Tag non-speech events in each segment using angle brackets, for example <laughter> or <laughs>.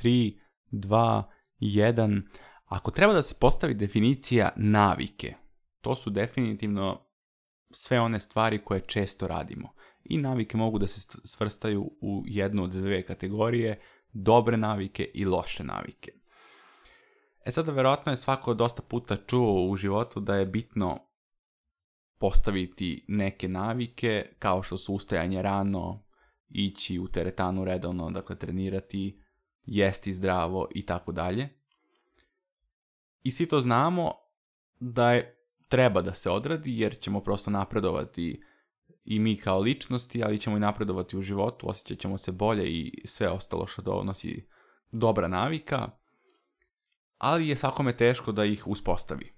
3, 2, 1. Ako treba da se postavi definicija navike, to su definitivno sve one stvari koje često radimo. I navike mogu da se svrstaju u jednu od dve kategorije, dobre navike i loše navike. E sad, verovatno je svako dosta puta čuo u životu da je bitno postaviti neke navike, kao što su ustajanje rano, ići u teretanu redovno, dakle trenirati, jesti zdravo i tako dalje. I svi to znamo da je, treba da se odradi jer ćemo prosto napredovati i mi kao ličnosti, ali ćemo i napredovati u životu, osjećat ćemo se bolje i sve ostalo što donosi dobra navika, ali je svakome teško da ih uspostavi.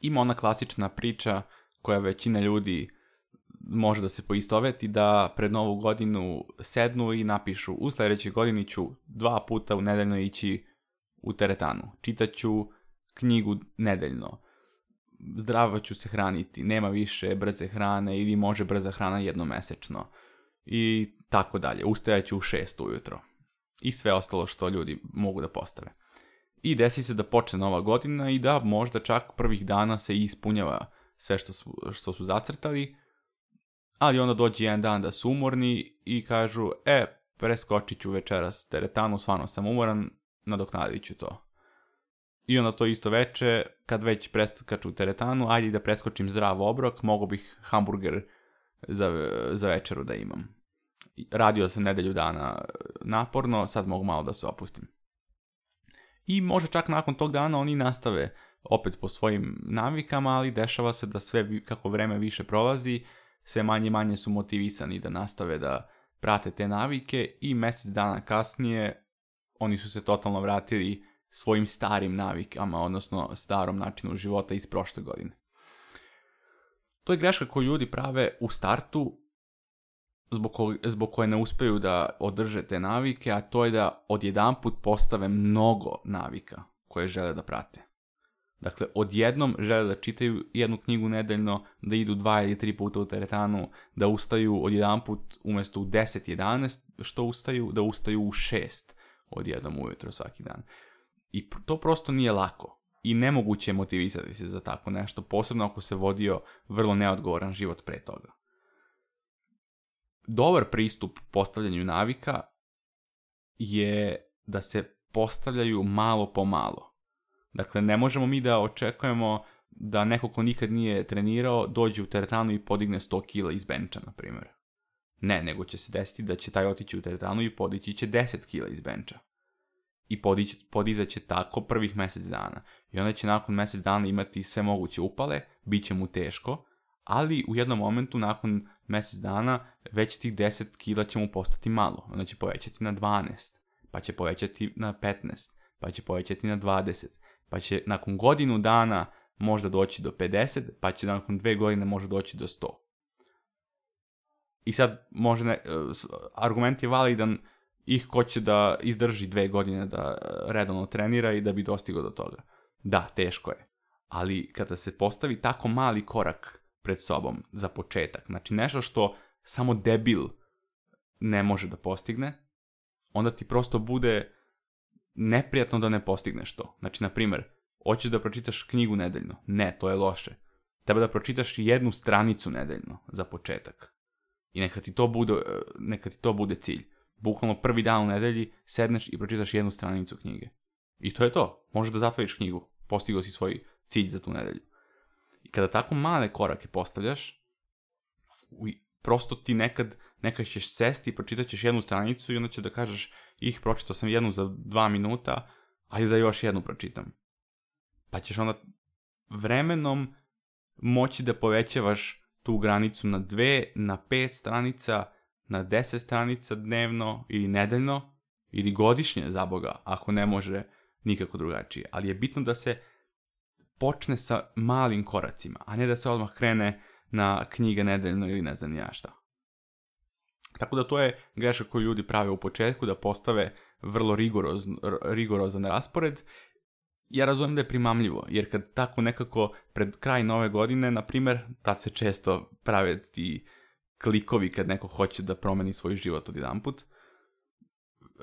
Ima ona klasična priča koja većina ljudi može da se poistoveti da pred novu godinu sednu i napišu u sledećoj godini ću dva puta u nedeljno ići u teretanu, čitaću knjigu nedeljno, zdravo ću se hraniti, nema više brze hrane ili može brza hrana jednomesečno i tako dalje, ustajaću u šest ujutro i sve ostalo što ljudi mogu da postave. I desi se da počne nova godina i da možda čak prvih dana se ispunjava sve što su, što su zacrtali, ali onda dođe jedan dan da su umorni i kažu, e, preskočit ću večeras teretanu, stvarno sam umoran, nadoknadit ću to. I onda to isto veče, kad već preskaču teretanu, ajde da preskočim zdrav obrok, mogu bih hamburger za, za večeru da imam. Radio sam nedelju dana e, naporno, sad mogu malo da se opustim. I može čak nakon tog dana oni nastave opet po svojim navikama, ali dešava se da sve kako vreme više prolazi, sve manje manje su motivisani da nastave da prate te navike i mjesec dana kasnije oni su se totalno vratili svojim starim navikama, odnosno starom načinu života iz prošle godine. To je greška koju ljudi prave u startu zbog, zbog koje ne uspeju da održe te navike, a to je da odjedanput postave mnogo navika koje žele da prate. Dakle, odjednom žele da čitaju jednu knjigu nedeljno, da idu dva ili tri puta u teretanu, da ustaju odjedan put umjesto u 10-11 što ustaju, da ustaju u 6 odjednom ujutro svaki dan. I to prosto nije lako i nemoguće je motivisati se za tako nešto, posebno ako se vodio vrlo neodgovoran život pre toga. Dobar pristup postavljanju navika je da se postavljaju malo po malo. Dakle, ne možemo mi da očekujemo da neko ko nikad nije trenirao dođe u teretanu i podigne 100 kila iz benča, na primjer. Ne, nego će se desiti da će taj otići u teretanu i podići će 10 kila iz benča. I podići, podizat će tako prvih mjesec dana. I onda će nakon mjesec dana imati sve moguće upale, bit će mu teško, ali u jednom momentu nakon mjesec dana već tih 10 kila će mu postati malo. Onda će povećati na 12, pa će povećati na 15, pa će povećati na 20, pa će nakon godinu dana možda doći do 50, pa će nakon dve godine možda doći do 100. I sad može ne, e, argument je validan ih ko će da izdrži dve godine da e, redovno trenira i da bi dostigao do toga. Da, teško je. Ali kada se postavi tako mali korak pred sobom za početak, znači nešto što samo debil ne može da postigne, onda ti prosto bude neprijatno da ne postigneš to. Znači, na primjer, hoćeš da pročitaš knjigu nedeljno. Ne, to je loše. Treba da pročitaš jednu stranicu nedeljno, za početak. I neka ti to bude, e, neka ti to bude cilj. Bukvalno prvi dan u nedelji sedneš i pročitaš jednu stranicu knjige. I to je to. Možeš da zatvoriš knjigu. Postigao si svoj cilj za tu nedelju. I kada tako male korake postavljaš, prosto ti nekad neka ćeš sesti pročitat ćeš jednu stranicu i onda će da kažeš ih pročitao sam jednu za dva minuta, ali da još jednu pročitam. Pa ćeš onda vremenom moći da povećavaš tu granicu na dve, na pet stranica, na deset stranica dnevno ili nedeljno ili godišnje za Boga, ako ne može nikako drugačije. Ali je bitno da se počne sa malim koracima, a ne da se odmah krene na knjige nedeljno ili ne znam ja šta. Tako da to je greška koju ljudi prave u početku, da postave vrlo rigorozan raspored. Ja razumijem da je primamljivo, jer kad tako nekako pred kraj nove godine, na primjer, tad se često prave ti klikovi kad neko hoće da promeni svoj život odjedanput. put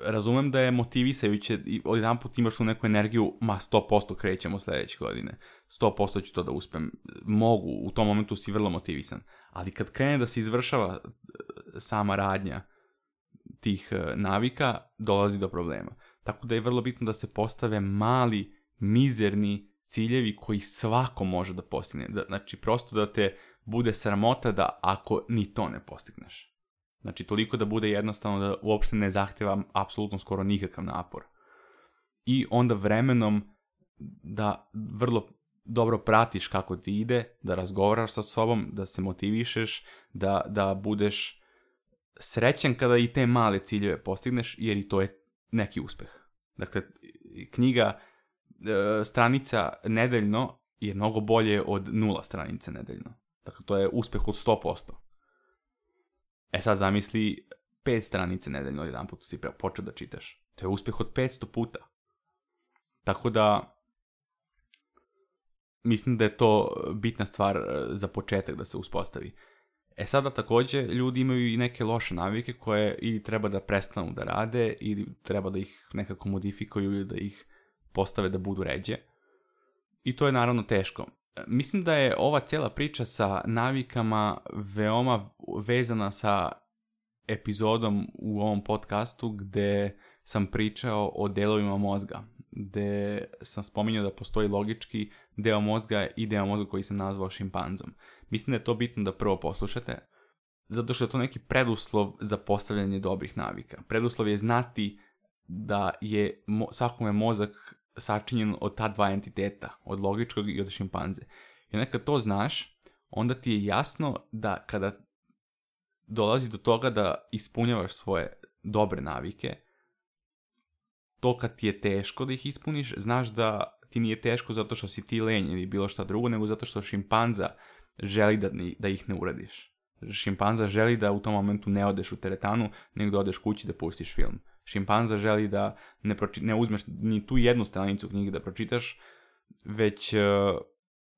razumem da je motivisajuće i odjedan put imaš tu neku energiju, ma 100% krećemo sljedeće godine, 100% ću to da uspem, mogu, u tom momentu si vrlo motivisan, ali kad krene da se izvršava e, sama radnja tih e, navika, dolazi do problema. Tako da je vrlo bitno da se postave mali, mizerni ciljevi koji svako može da postigne. Znači, prosto da te bude sramota da ako ni to ne postigneš. Znači, toliko da bude jednostavno da uopšte ne zahteva apsolutno skoro nikakav napor. I onda vremenom da vrlo dobro pratiš kako ti ide, da razgovaraš sa sobom, da se motivišeš, da, da budeš srećen kada i te male ciljeve postigneš, jer i to je neki uspeh. Dakle, knjiga e, stranica nedeljno je mnogo bolje od nula stranice nedeljno. Dakle, to je uspeh od 100%. E sad zamisli pet stranice nedeljno jedan put si počeo da čitaš. To je uspjeh od 500 puta. Tako da, mislim da je to bitna stvar e, za početak da se uspostavi. E sada također ljudi imaju i neke loše navike koje ili treba da prestanu da rade ili treba da ih nekako modifikuju ili da ih postave da budu ređe. I to je naravno teško. E, mislim da je ova cijela priča sa navikama veoma vezana sa epizodom u ovom podcastu gdje sam pričao o delovima mozga, Gdje sam spominjao da postoji logički deo mozga i deo mozga koji sam nazvao šimpanzom. Mislim da je to bitno da prvo poslušate, zato što je to neki preduslov za postavljanje dobrih navika. Preduslov je znati da je svakome mozak sačinjen od ta dva entiteta, od logičkog i od šimpanze. I onda kad to znaš, onda ti je jasno da kada dolazi do toga da ispunjavaš svoje dobre navike, to kad ti je teško da ih ispuniš, znaš da ti nije teško zato što si ti lenj ili bilo šta drugo, nego zato što šimpanza želi da, da ih ne uradiš. Šimpanza želi da u tom momentu ne odeš u teretanu, nego da odeš kući da pustiš film. Šimpanza želi da ne, proči, ne uzmeš ni tu jednu stranicu knjige da pročitaš, već eh,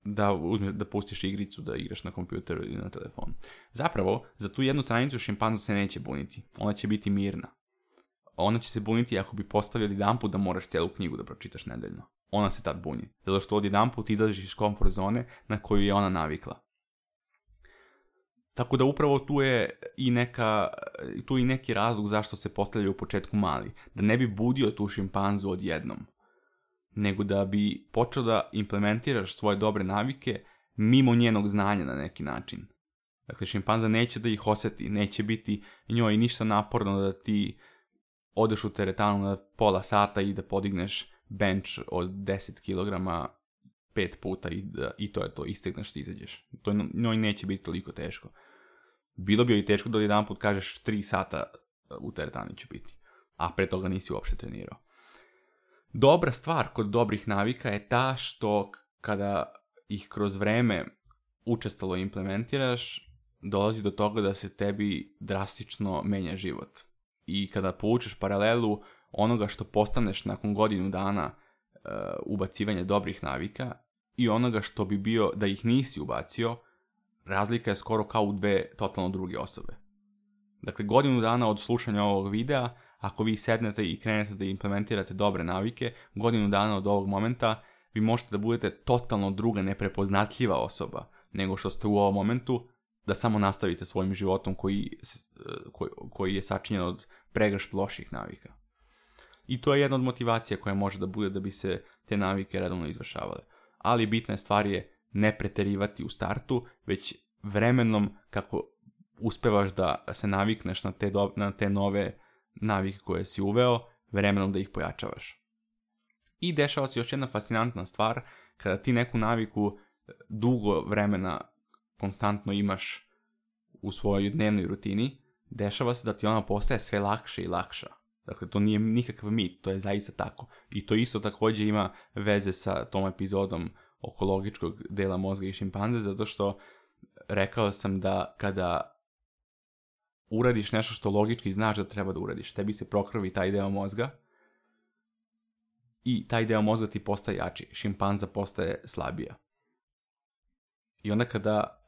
da, da pustiš igricu da igraš na kompjuteru ili na telefon. Zapravo, za tu jednu stranicu šimpanza se neće buniti. Ona će biti mirna. Ona će se buniti ako bi postavili jedan da moraš cijelu knjigu da pročitaš nedeljno. Ona se tad buni. Zato što od jedan izlaziš iz komfort zone na koju je ona navikla. Tako da upravo tu je i neka, tu i neki razlog zašto se postavljaju u početku mali. Da ne bi budio tu šimpanzu odjednom nego da bi počeo da implementiraš svoje dobre navike mimo njenog znanja na neki način. Dakle, šimpanza neće da ih oseti, neće biti njoj ništa naporno da ti odeš u teretanu na pola sata i da podigneš bench od 10 kg pet puta i, da, i to je to, istegneš ti izađeš. To njoj neće biti toliko teško. Bilo bi joj teško da jedan put kažeš 3 sata e, u teretani ću biti, a pre toga nisi uopšte trenirao dobra stvar kod dobrih navika je ta što kada ih kroz vreme učestalo implementiraš, dolazi do toga da se tebi drastično menja život. I kada poučeš paralelu onoga što postaneš nakon godinu dana e, ubacivanja dobrih navika i onoga što bi bio da ih nisi ubacio, razlika je skoro kao u dve totalno druge osobe. Dakle, godinu dana od slušanja ovog videa ako vi sednete i krenete da implementirate dobre navike, godinu dana od ovog momenta vi možete da budete totalno druga neprepoznatljiva osoba nego što ste u ovom momentu, da samo nastavite svojim životom koji, eh, koji, koji je sačinjen od pregršt loših navika. I to je jedna od motivacija koja može da bude da bi se te navike redovno izvršavale. Ali bitna stvar je ne preterivati u startu, već vremenom kako uspevaš da se navikneš na te, do, na te nove navike koje si uveo, vremenom da ih pojačavaš. I dešava se još jedna fascinantna stvar, kada ti neku naviku e, dugo vremena konstantno imaš u svojoj dnevnoj rutini, dešava se da ti ona postaje sve lakše i lakša. Dakle, to nije nikakav mit, to je zaista tako. I to isto također ima veze sa tom epizodom oko dela mozga i šimpanze, zato što rekao sam da kada uradiš nešto što logički znaš da treba da uradiš. Tebi se prokrvi taj deo mozga i taj deo mozga ti postaje jači. Šimpanza postaje slabija. I onda kada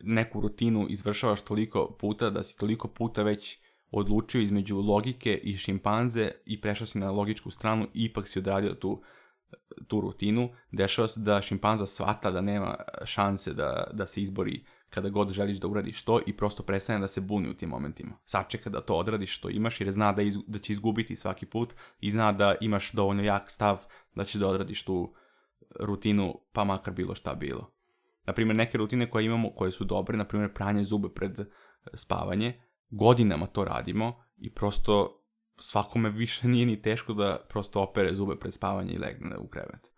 neku rutinu izvršavaš toliko puta, da si toliko puta već odlučio između logike i šimpanze i prešao si na logičku stranu, ipak si odradio tu, tu rutinu, dešava se da šimpanza svata, da nema šanse da, da se izbori kada god želiš da uradiš to i prosto prestane da se buni u tim momentima. Sačeka da to odradiš što imaš jer zna da, da će izgubiti svaki put i zna da imaš dovoljno jak stav da će da odradiš tu rutinu pa makar bilo šta bilo. Naprimjer, neke rutine koje imamo koje su dobre, naprimjer pranje zube pred eh, spavanje, godinama to radimo i prosto svakome više <laughs> nije ni teško da prosto opere zube pred spavanje i legne u krevet.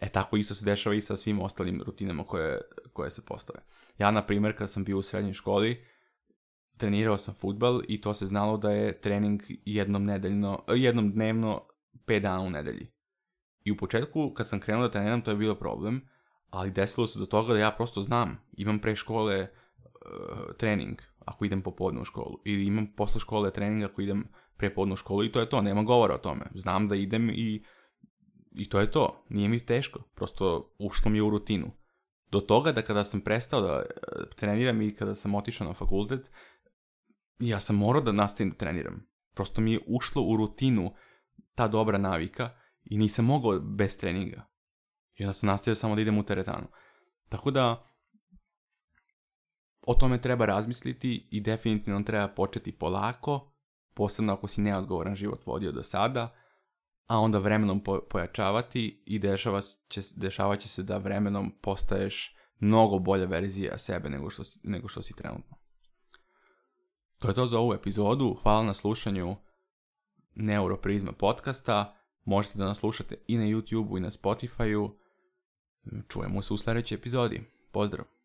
E tako isto se dešava i sa svim ostalim rutinama koje koje se postave. Ja, na primjer, kad sam bio u srednjoj školi, trenirao sam futbal i to se znalo da je trening jednom, nedeljno, jednom dnevno 5 dana u nedelji. I u početku, kad sam krenuo da treniram, to je bilo problem, ali desilo se do toga da ja prosto znam, imam pre škole e, trening, ako idem po u školu, ili imam posle škole trening ako idem prepodne u školu i to je to, nema govora o tome. Znam da idem i, i to je to, nije mi teško, prosto ušlo mi je u rutinu do toga da kada sam prestao da eh, treniram i kada sam otišao na fakultet, ja sam morao da nastavim da treniram. Prosto mi je ušlo u rutinu ta dobra navika i nisam mogao bez treninga. Ja onda sam nastavio samo da idem u teretanu. Tako da, o tome treba razmisliti i definitivno treba početi polako, posebno ako si neodgovoran život vodio do sada, a onda vremenom pojačavati i dešava će, dešavat će se da vremenom postaješ mnogo bolja verzija sebe nego što, nego što si trenutno. To je to za ovu epizodu. Hvala na slušanju Neuroprizma podcasta. Možete da nas slušate i na YouTube-u i na Spotify-u. Čujemo se u sljedećoj epizodi. Pozdrav!